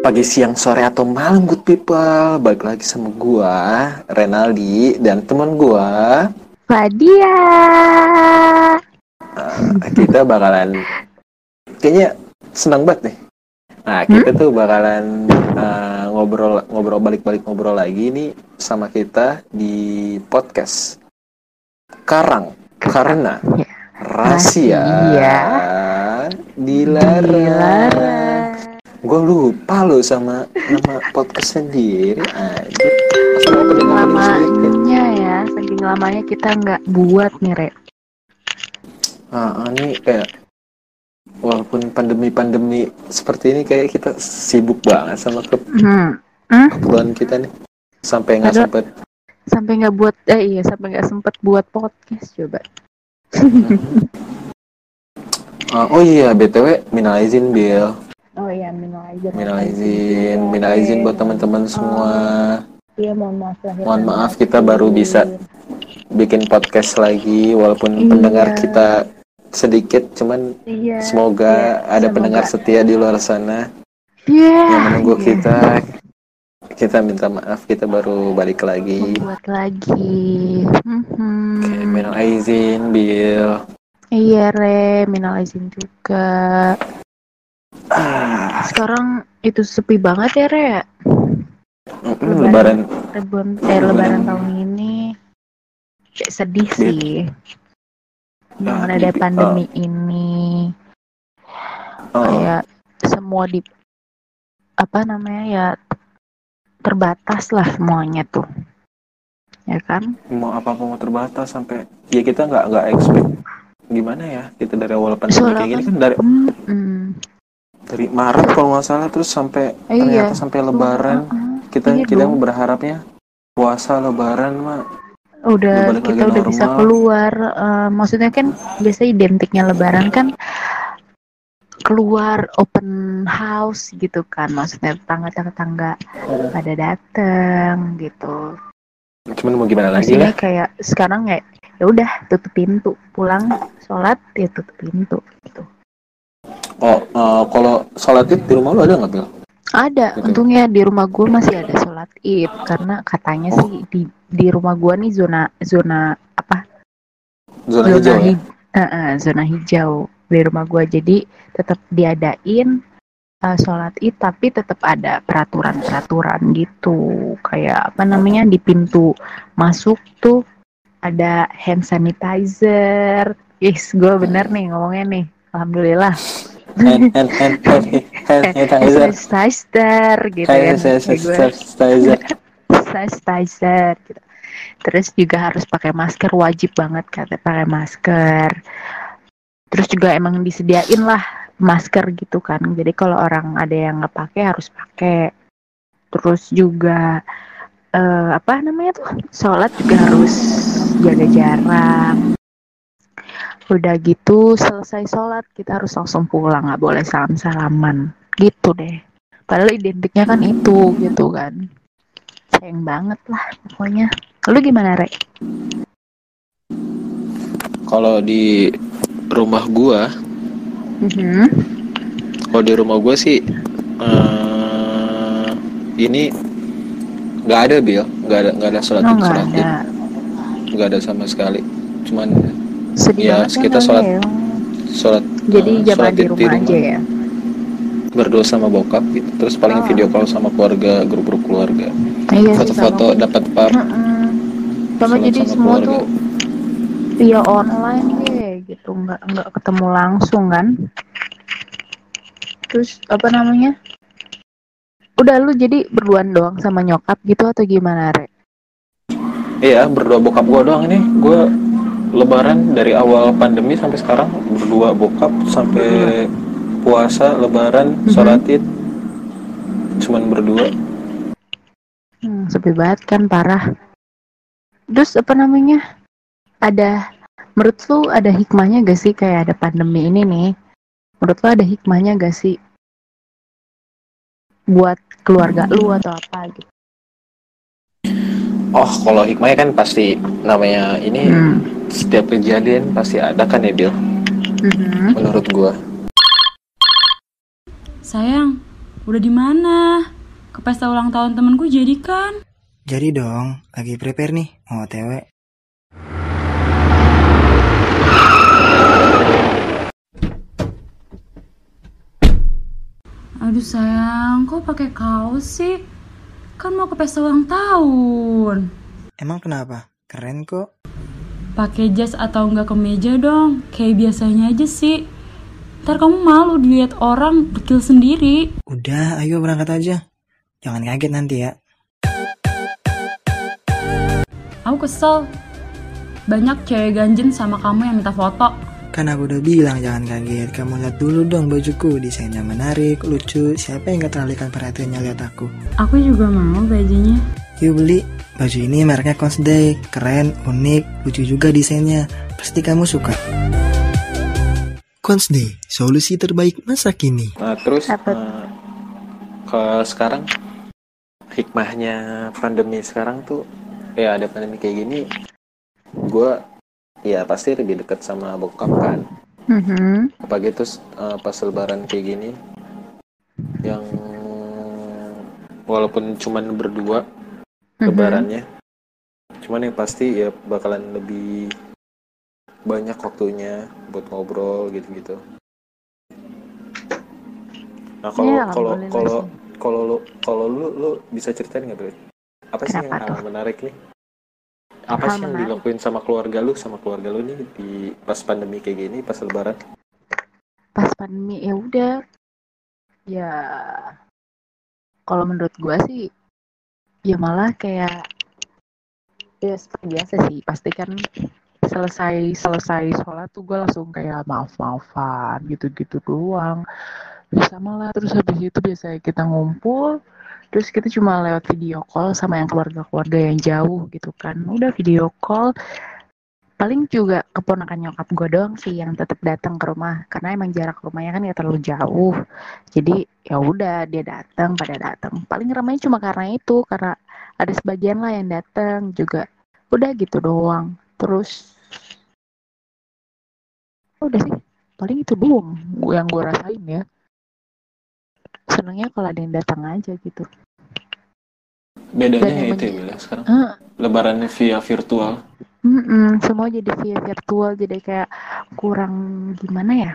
pagi, siang, sore atau malam good people. Balik lagi sama gua, Renaldi dan teman gua. Fadia. Uh, kita bakalan kayaknya senang banget nih. Nah, kita tuh bakalan uh, ngobrol ngobrol balik-balik ngobrol lagi nih sama kita di podcast Karang karena rahasia Rahasia. dilarang. Dilarang. Gue lupa lo sama nama podcast sendiri aja. Sedikit. Lamanya ya, saking lamanya kita nggak buat nih, Re. Ah, ah, ini kayak walaupun pandemi-pandemi seperti ini kayak kita sibuk banget sama ke Hmm. Hmm? keperluan kita nih. Sampai nggak sempet Sampai nggak buat, eh iya, sampai nggak sempet buat podcast coba. Ah, oh iya, BTW minal izin Bill. Oh iya, minal aizin. Minal izin, minal izin buat teman-teman semua. Iya, mohon maaf lahir Mohon maaf, kita baru bisa bikin podcast lagi walaupun Iya. pendengar kita sedikit cuman Iya. semoga iya, ada semoga. pendengar setia di luar sana Iya. yang menunggu iya. kita kita minta maaf kita baru balik lagi Membuat lagi. Mhm. Oke, minal izin Bill Iya, Re, minal izin juga. Sekarang itu sepi banget ya, Re. mm, lebaran Lebaran, eh, lebaran tahun ini kayak sedih Iya. sih. Dengan Ah, ada di- pandemi ini, oh, kayak semua di apa namanya ya terbatas lah semuanya tuh, ya kan? mau apa mau terbatas sampai ya kita nggak nggak expect gimana ya kita dari awal pandemi Soalnya kayak gini kan dari Mm-mm. Dari Maret kalau nggak salah terus sampai Iya. ternyata sampai Lebaran Uh-uh. kita Iya kita dong. berharapnya puasa Lebaran mah udah kita lagi udah bisa normal. keluar eh, maksudnya kan biasa identiknya lebaran kan keluar open house gitu kan maksudnya tetangga-tetangga pada dateng gitu cuman mau gimana lagi maksudnya lah kayak sekarang ya ya udah tutup pintu pulang sholat ya tutup pintu gitu oh eh, kalau sholat id di rumah lu ada nggak Bil? ada. Gitu. untungnya di rumah gue masih ada sholat id karena katanya Oh. sih di di rumah gue nih zona zona apa? Zona hijau ya? hij- eh, eh, zona hijau di rumah gua. Jadi tetap diadain eh, sholat id tapi tetap ada peraturan-peraturan gitu. Kayak apa namanya di pintu masuk tuh ada hand sanitizer. Yes gue bener nih ngomongnya nih. Alhamdulillah hand hand hand hand hand sanitizer sanitizer gitu hand sanitizer sanitizer gitu. Terus juga harus pakai masker wajib banget kata pakai masker. Terus juga emang disediain lah masker gitu kan. Jadi kalau orang ada yang nggak pakai harus pakai. Terus juga eh, apa namanya tuh sholat juga harus jaga jarak. Udah gitu selesai sholat kita harus langsung pulang nggak boleh salam salaman gitu deh. Padahal identiknya kan itu gitu kan. Sayang banget lah pokoknya. Lu gimana Rek? kalau di rumah gua Mhm. kalau di rumah gua sih eh ini nggak ada Bil. Nggak ada nggak ada sholat Oh nggak ada. Nggak ada sama sekali. Cuman sedih Ya, banget kita sholat ya. sholat jadi eh, jamaah sholat di id rumah aja ya berdua sama bokap gitu terus paling Oh. video call sama keluarga grup-grup keluarga iya sih foto-foto dapat par Mm-mm. sama jadi sama semua keluarga. tuh via online deh gitu nggak nggak ketemu langsung kan terus apa namanya udah lu jadi berduaan doang sama nyokap gitu atau gimana Rek? Iya, berdua bokap gua doang ini. Gua lebaran dari awal pandemi sampai sekarang berdua bokap sampai puasa, lebaran, Mhm. sholat id. Cuman berdua. Hmm, sepi banget kan parah. Terus apa namanya? Ada menurut lu ada hikmahnya gak sih kayak ada pandemi ini nih? Menurut lu ada hikmahnya gak sih buat keluarga lu atau apa gitu? Oh, kalau hikmahnya kan pasti namanya ini Hmm. setiap kejadian pasti ada kan ya, Bil? Mhm. Menurut gua. Sayang, udah di mana? Ke pesta ulang tahun temenku jadi kan? Jadi dong, lagi prepare nih, mau otw. Aduh sayang, kok pakai kaos sih? Kan mau ke pesta ulang tahun. Emang kenapa? Keren kok. Pakai jas atau enggak kemeja dong, kayak biasanya aja sih. Ntar kamu malu dilihat orang dekil sendiri. Udah, ayo berangkat aja. Jangan kaget nanti ya. Aku kesel. Banyak cewek ganjen sama kamu yang minta foto. Kan aku udah bilang jangan kaget. Kamu lihat dulu dong bajuku. Desainnya menarik, lucu. Siapa yang gak teralihkan perhatiannya lihat aku? Aku juga mau bajunya. Yuk beli. Baju ini mereknya Consday. Keren, unik, lucu juga desainnya. Pasti kamu suka. Consday, solusi terbaik masa kini. Nah, terus Apa? eh, ke sekarang hikmahnya pandemi sekarang tuh ya ada pandemi kayak gini gue ya pasti lebih dekat sama bokap kan Mhm. apalagi terus eh, pas lebaran kayak gini yang walaupun cuman berdua Mhm. lebarannya cuman yang pasti ya bakalan lebih banyak waktunya buat ngobrol gitu-gitu nah kalau Ya, kalau kalau kalau lu kalau lu lu bisa ceritain nggak Bro? apa sih yang Kenapa hal menarik nih apa sih yang dilakuin sama keluarga lu? Sama keluarga lu nih di pas pandemi kayak gini pas lebaran? Pas pandemi ya udah. Ya kalau menurut gua sih ya malah kayak ya seperti biasa sih. Pasti kan selesai selesai sholat tuh gue langsung kayak maaf maafan gitu gitu doang sama lah terus habis itu biasanya kita ngumpul terus kita cuma lewat video call sama yang keluarga-keluarga yang jauh gitu kan. Udah video call. Paling juga keponakan nyokap gue doang sih yang tetap datang ke rumah. Karena emang jarak rumahnya kan gak terlalu jauh. Jadi ya udah dia datang pada datang. Paling ramainya cuma karena itu karena ada sebagian lah yang datang juga. Udah gitu doang. Terus udah sih. Paling itu doang yang gue rasain ya senangnya kalau ada yang datang aja gitu. Bedanya Dan itu ya ya, sekarang. Ah, lebarannya via virtual. Mm-mm, semua jadi via virtual jadi kayak kurang gimana ya?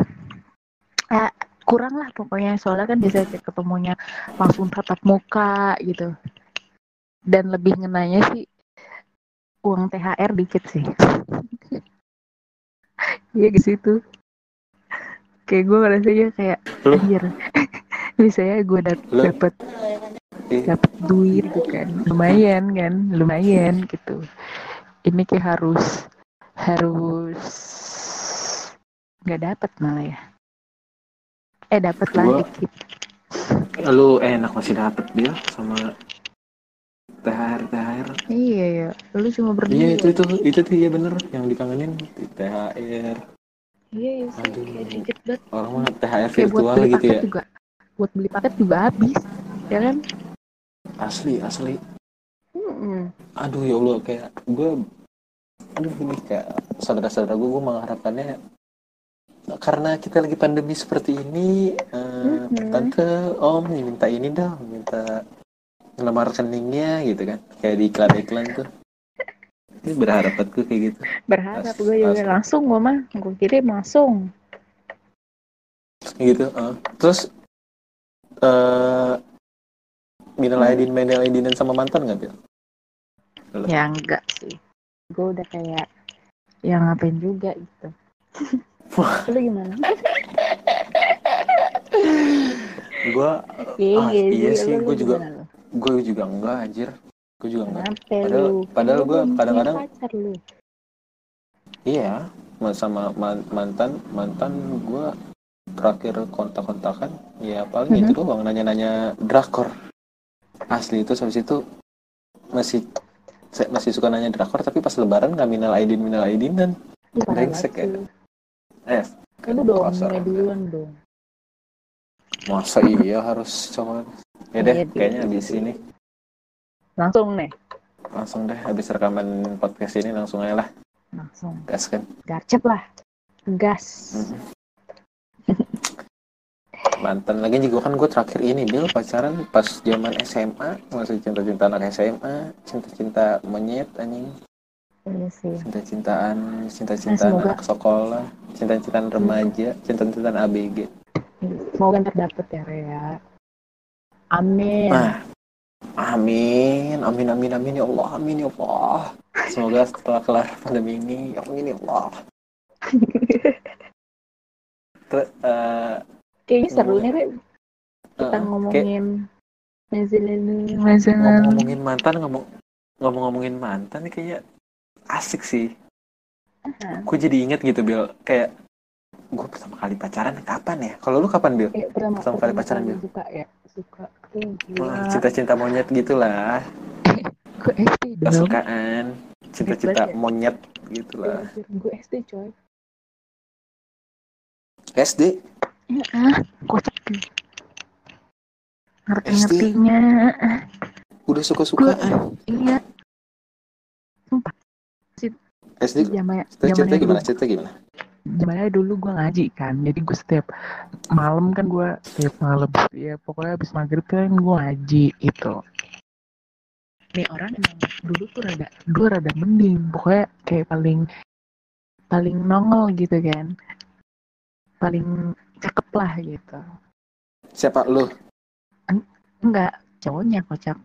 Eh, kurang lah pokoknya soalnya kan biasanya kayak ketemunya langsung tatap muka gitu. Dan lebih ngenanya sih uang THR dikit sih. Iya di situ. Kayak gue ngerasanya kayak anjir biasanya gue Lu? dapet Ih, dapat duit gitu kan. Lumayan kan lumayan gitu. Ini kayak harus harus nggak dapat malah ya. Eh dapat lah dikit. Lu enak masih dapet dia sama THR THR. Iya ya lu cuma berdua iya itu itu itu tuh iya bener. Yang dikangenin THR. Iya iya sih. Kayak dikit banget. Orang mah THR virtual gitu ya. juga buat beli paket juga habis ya kan asli asli Mm-mm. aduh ya Allah kayak gue aduh ini kayak saudara-saudara gue gue mengharapkannya karena kita lagi pandemi seperti ini eh, Mhm. tante om minta ini dong minta nomor rekeningnya gitu kan kayak di iklan-iklan tuh ini berharap gue kayak gitu berharap gue juga as- langsung gue mah gue kirim langsung gitu eh. terus eh minal aidin minal aidinan sama mantan nggak Bil? Ya enggak sih. Gue udah kayak yang ngapain juga gitu. Lu gimana? Gue Iya, ah, iya iya sih, gue juga gue juga enggak anjir. Gue juga enggak. Padahal- lu? padahal punya kadang-kadang-. Iya, ma- sama man- mantan mantan gue terakhir kontak-kontakan ya paling Mhm. itu doang nanya-nanya drakor. Asli itu habis itu masih saya masih suka nanya drakor tapi pas lebaran nggak minal aidin minal. Lu parah Brengsek ya. Eh, Lu dong duluan dong. masa iya harus coba. Ya deh, Iya, kayaknya habis ini Langsung nih. langsung deh habis rekaman podcast ini langsung aja lah Langsung. gas kan. Garcep lah. Gas. Mhm. Mantan lagi juga kan gue terakhir ini Bil pacaran pas zaman SMA masih cinta-cinta anak SMA cinta-cinta monyet anjing Iya sih. cinta-cintaan cinta-cintaan Nah, semoga- anak sekolah cinta-cintaan remaja cinta-cintaan ABG Semoga ntar dapet ya Rea. Amin. nah amin amin amin amin ya Allah amin ya Allah semoga setelah kelar pandemi ini amin ya Allah Terus, eh, Kayaknya seru nih Re. Kita eh, ngomongin. Masa lalu. ngomong-ngomongin mantan ngomong ngomong-ngomongin mantan nih kayaknya asik sih gue jadi inget gitu Bil kayak gue pertama kali pacaran kapan ya kalau lu kapan Bil Kayak pertama, Pertama kali pacaran, Bil. suka ya. Suka. Wah, cinta-cinta monyet gitulah Gue SD dong. kesukaan cinta-cinta ya. monyet gitulah Gue SD coy. SD Ya, ah, kocak tuh. Ngerti-ngertinya. ah, udah suka-sukaan Iya. Sumpah. SD Zaman cerita gimana cerita gimana zamannya dulu gue ngaji kan. Jadi gue setiap malam kan gue setiap malam ya pokoknya habis maghrib kan gue ngaji itu. Nih orang emang dulu tuh rada dulu rada mending. Pokoknya kayak paling paling nongol gitu kan. Paling cakep lah gitu. siapa? Lu? Enggak, cowoknya kocak.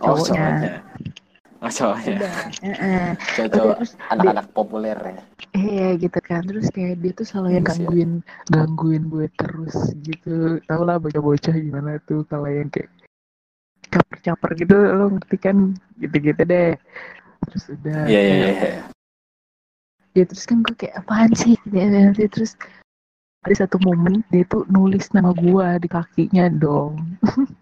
oh Cowoknya. oh cowoknya. Cowok terus anak-anak populer ya. Iya gitu kan. Terus kayak dia tuh selalu yang Terus ya. gangguin gangguin gue terus gitu. Tau lah bocah-bocah gimana tuh kalau yang kayak caper-caper gitu. Lo ngerti kan? Gitu-gitu deh. Terus udah. Iya iya kayak- iya. Ya terus kan gue kayak apaan sih? Nanti terus ada satu momen dia tuh nulis nama gue di kakinya dong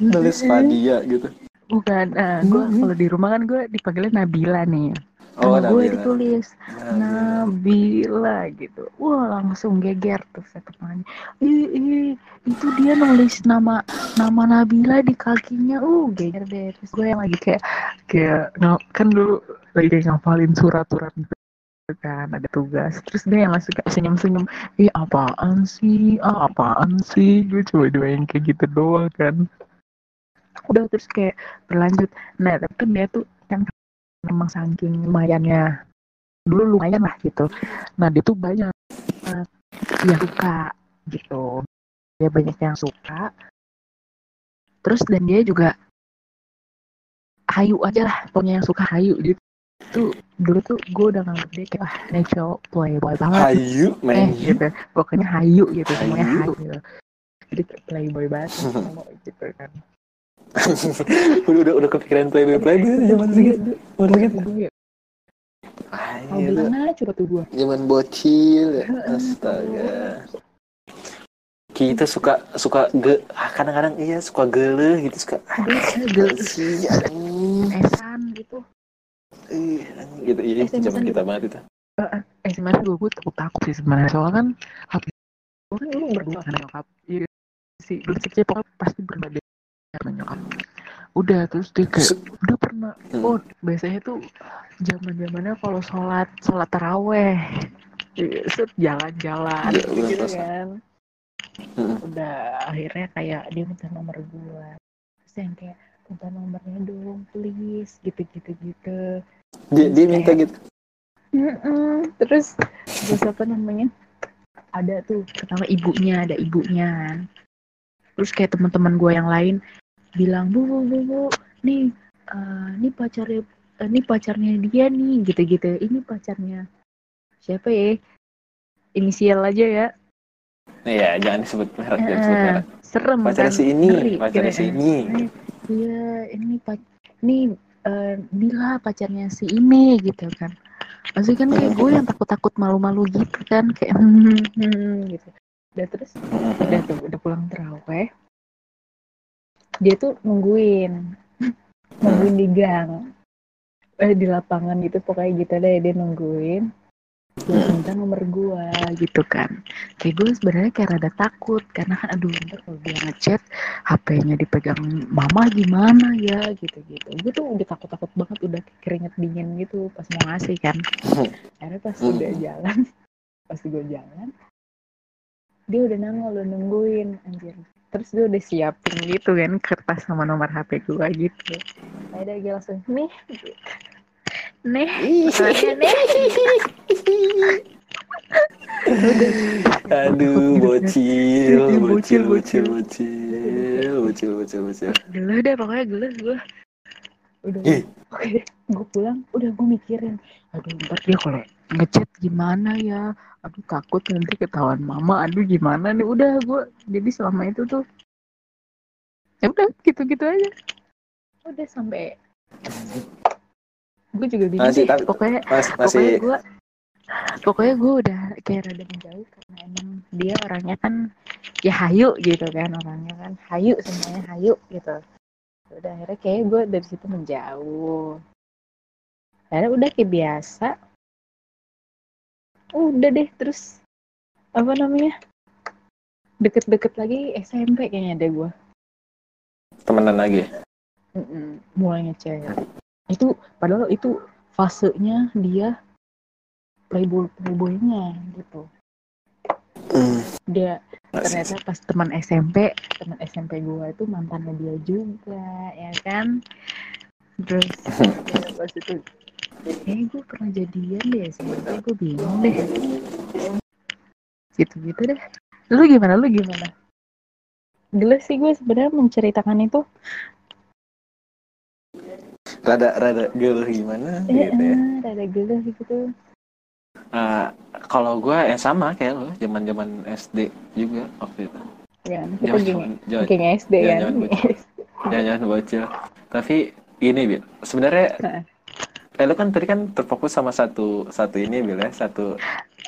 nulis Fadia gitu bukan nah, gue Mhm. kalau di rumah kan gue dipanggilnya Nabila nih oh nama gue ditulis Nabila. Nabila gitu. Wah langsung geger tuh saya temannya. Ih, ih, itu dia nulis nama nama Nabila di kakinya. Uh geger deh. Terus gue yang lagi kayak kayak kan dulu lagi kayak ngapalin surat-surat gitu kan ada tugas terus dia yang kayak senyum-senyum ih apaan sih ah apaan sih gue coba doain kayak gitu doang kan udah terus kayak berlanjut nah tapi kan dia tuh kan memang saking lumayannya dulu lumayan lah gitu. Nah dia tuh banyak eh, yang suka gitu. Dia banyak yang suka. Terus dan dia juga hayu aja lah, pokoknya yang suka hayu gitu. Tuh dulu tuh gue udah nganggep dia kayak wah ini cowok playboy banget. Hayu eh men gitu. Pokoknya hayu gitu, semuanya Hayu. hayu. gitu. Jadi playboy banget cowok gitu kan. udah udah udah kepikiran playboy playboy zaman segitu zaman segitu Gue mau Ayo, bilang aja tuh gue. zaman bocil ya astaga kita suka suka ge kadang-kadang iya suka gele gitu suka ah, Gel sih anjing. Esan gitu. Gitu iya zaman kita gitu. banget itu eh sebenarnya gue gue takut takut sih sebenarnya soalnya kan gue kan lu berdua kan nyokap iya sih basicnya pokoknya pasti deh karena nyokap udah terus dia kayak udah pernah Hmm. oh biasanya tuh zaman zamannya kalau sholat sholat taraweh Iya, set jalan-jalan Iya, gitu, gitu kan Hmm. udah akhirnya kayak dia minta nomor gue terus yang kayak minta nomornya dong please gitu gitu gitu dia dia minta gitu Mm-mm. Terus terus apa namanya? Ada tuh pertama ibunya, ada ibunya. Terus kayak teman-teman gue yang lain bilang, "Bu, bu, bu, bu, nih eh, nih pacarnya eh, nih pacarnya dia nih gitu-gitu. Ini pacarnya siapa ya? Inisial aja ya. iya jangan disebut merek jangan disebut merek serem pacarnya kan? si ini Ngeri, pacarnya gitu si ini Iya, ini pac ini eh, Nila pacarnya si ini gitu kan. Pasti kan kayak gue yang takut-takut malu-malu gitu kan kayak hmm, hmm, gitu. Udah terus udah tuh udah pulang teraweh. Dia tuh nungguin nungguin di gang. Eh di lapangan gitu pokoknya gitu deh dia nungguin. Dia minta nomor gua gitu kan. Kayak gue sebenarnya kayak rada takut karena kan aduh ntar kalau dia ngechat HP-nya dipegang mama gimana ya gitu-gitu. Gue tuh udah takut-takut banget udah keringet dingin gitu pas mau ngasih kan. Akhirnya pas udah jalan, pas gue jalan, dia udah nongol udah nungguin anjir terus dia udah siapin gitu kan kertas sama nomor HP gue gitu ada gue langsung nih gitu. Nih Aduh, bocil, Bocil, bocil, bocil. bocil, bocil, bocil, bocil, bocil. geles deh pokoknya geles gue udah oke gue pulang. Udah gue mikirin. Aduh ntar dia kalau ngechat gimana ya? Aduh takut nanti ketahuan mama. Aduh gimana nih? Udah gue jadi selama itu tuh. Ya udah gitu-gitu aja. Udah sampai gue juga bingung Masih, sih. tapi- pokoknya Mas, pokoknya masih gue pokoknya gue udah kayak rada menjauh karena emang dia orangnya kan ya hayu gitu kan orangnya kan. Hayu semuanya hayu gitu. Udah akhirnya kayak gue dari situ menjauh. Akhirnya udah kayak biasa. Udah deh terus apa namanya? Deket-deket lagi SMP kayaknya deh gue temenan lagi. Mm-mm, mulai ngechat itu padahal itu fasenya dia playboy playboynya gitu. Hmm. dia ternyata pas teman SMP teman SMP gua itu mantannya dia juga ya kan? Terus ya, pas itu eh gue pernah jadian deh dia gue bingung deh. Gitu gitu deh. Lu gimana lu gimana? Gila sih gue sebenarnya menceritakan itu Rada, rada geluh gimana eh, gitu ya. eh, rada gila gitu Ah, kalau gue yang sama kayak lo, zaman zaman SD juga waktu itu. ya kita geng SD Iya, kan jangan bocil. jangan bocil. Tapi ini bil, sebenarnya eh, lu kan tadi kan terfokus sama satu satu ini bil ya, satu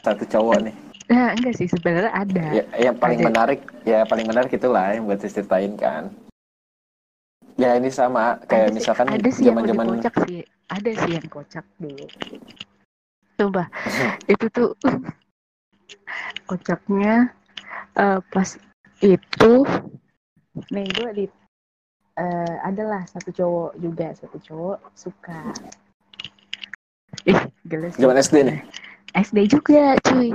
satu cowok nih. nah enggak sih sebenarnya ada Ya, yang paling Ada. menarik, ya paling menarik itulah yang buat ceritain kan. Ya ini sama. Kayak ada sih, misalkan ada sih yang zaman-zaman lebih kocak sih. Ada sih yang kocak dulu. Coba. Itu tuh kocaknya eh, pas itu nih gue di eh, adalah satu cowok juga satu cowok suka. Ih geles zaman SD nih. SD juga cuy.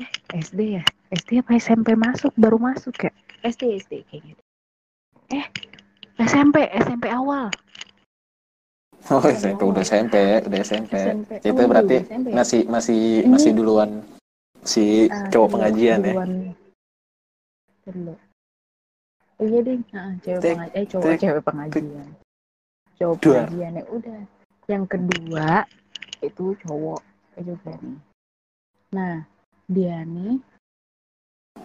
Eh, SD ya? SD apa SMP masuk? Baru masuk ya? SD SD kayak gitu. Eh SMP SMP awal Oh, SMP udah SMP, udah SMP. SMP Itu Oh, berarti SMP ya? masih masih Ini- masih duluan si Ah, cowok dulu- pengajian ya. duluan. Dulu. Oh, iya deh, nah, cewek Tek, pengajian, eh cowok tek, cewek pengajian. Cowok Dua. pengajian ya udah. Yang kedua itu cowok juga nih. Nah, dia nih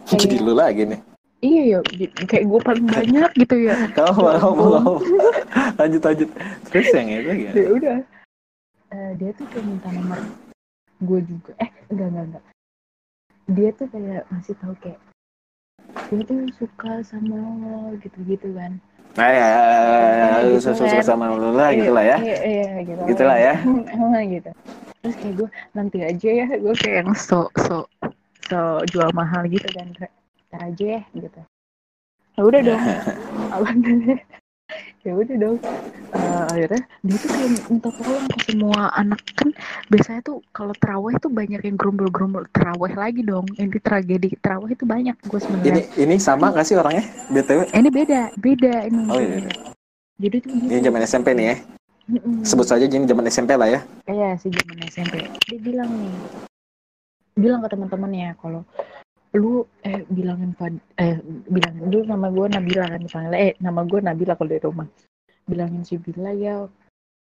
Jadi lu lagi nih. Iya ya kayak gue paling banyak gitu ya. Kamu Ya kamu ampun. kamu. Lanjut lanjut. Terus yang itu ya udah. Eh, dia tuh kayak minta nomor gue juga. Eh, enggak enggak enggak. Dia tuh kayak ngasih tahu kayak dia tuh suka sama lo gitu-gitu kan. Nah, ya, ya, ya, ya, Gitu suka sama lu lah gitu lah ya. Iya, iya, gitu. Gitulah ya. Emang gitu. Terus kayak gue nanti aja ya, gue kayak yang so so so jual mahal gitu kan. Ntar aja ya gitu. Ya udah dong. Alhamdulillah. ya udah dong. Eh, akhirnya dia tuh kayak minta tolong ke semua anak kan biasanya tuh kalau terawih tuh banyak yang gerombol-gerombol terawih lagi dong. Ini tragedi terawih itu banyak gue Ini sebenarnya. ini sama nggak sih orangnya? BTW? Ini beda, beda ini. Oh iya. iya. Jadi tuh Ini zaman SMP nih ya. Mm-mm. Sebut saja ini zaman SMP lah ya. Iya sih zaman SMP. Dia bilang nih, bilang ke teman-temannya kalau lu eh bilangin Fad, eh bilangin dulu nama gue Nabila kan dipanggil eh nama gue Nabila kalau dari rumah. Bilangin si Bila ya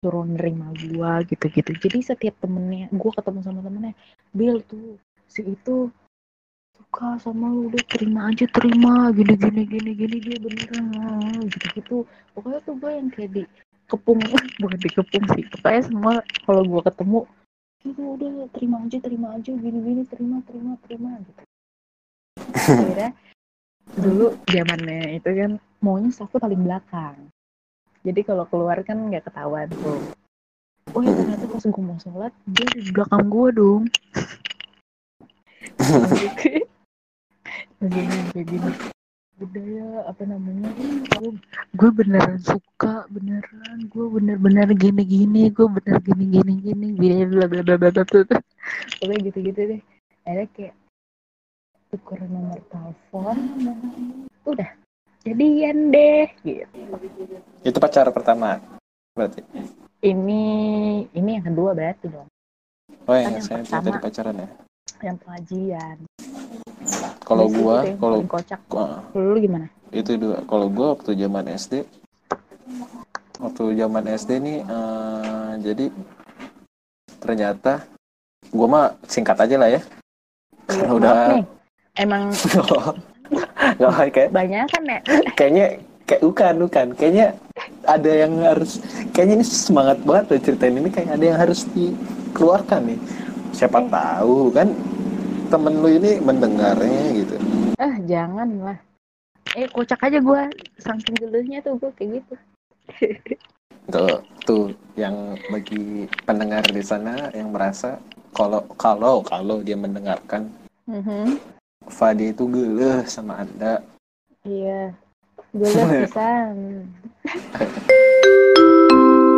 suruh nerima gue gitu-gitu. Jadi setiap temennya gue ketemu sama temennya Bil tuh si itu suka sama lu udah terima aja terima gini gini gini gini dia beneran gitu gitu pokoknya tuh gue yang kayak di kepung bukan dikepung sih. Pokoknya semua kalau gue ketemu itu udah terima aja terima aja gini gini terima terima terima gitu akhirnya dulu zamannya itu kan maunya satu paling belakang. Jadi kalau keluar kan nggak ketahuan tuh. Oh ya ternyata pas gue mau sholat dia di belakang gue dong. Laginya kayak gini. Udah ya apa namanya? Gue beneran suka beneran. Gue bener-bener gini-gini gue bener gini-gini gini bla bla bla bla bla bla. pokoknya gitu-gitu deh. Akhirnya kayak tuker nomor telepon udah jadian deh gitu Itu pacar pertama. Berarti. ini ini yang kedua berarti dong Oh, Kan yang yang saya pertama. tadi pacaran ya. yang pengajian Kalau gua, yang kalau kocak gua- lu gimana itu dua. Kalau gua waktu zaman SD, waktu zaman SD nih, eh, jadi ternyata gua mah singkat aja lah ya. Karena Maaf udah nih emang nggak kayak banyak kan ya kayaknya kayak bukan bukan. Kayaknya ada yang harus kayaknya ini semangat banget loh ceritain ini. Kayak ada yang harus dikeluarkan nih. Siapa tahu kan temen lu ini mendengarnya gitu. Ah jangan lah. Eh kocak aja gua. Saking geluhnya tuh gua kayak gitu. Tuh tuh yang bagi pendengar di sana yang merasa kalau kalau kalau dia mendengarkan. Mhm. Fadi itu gele sama Anda. Iya. Gele pisan.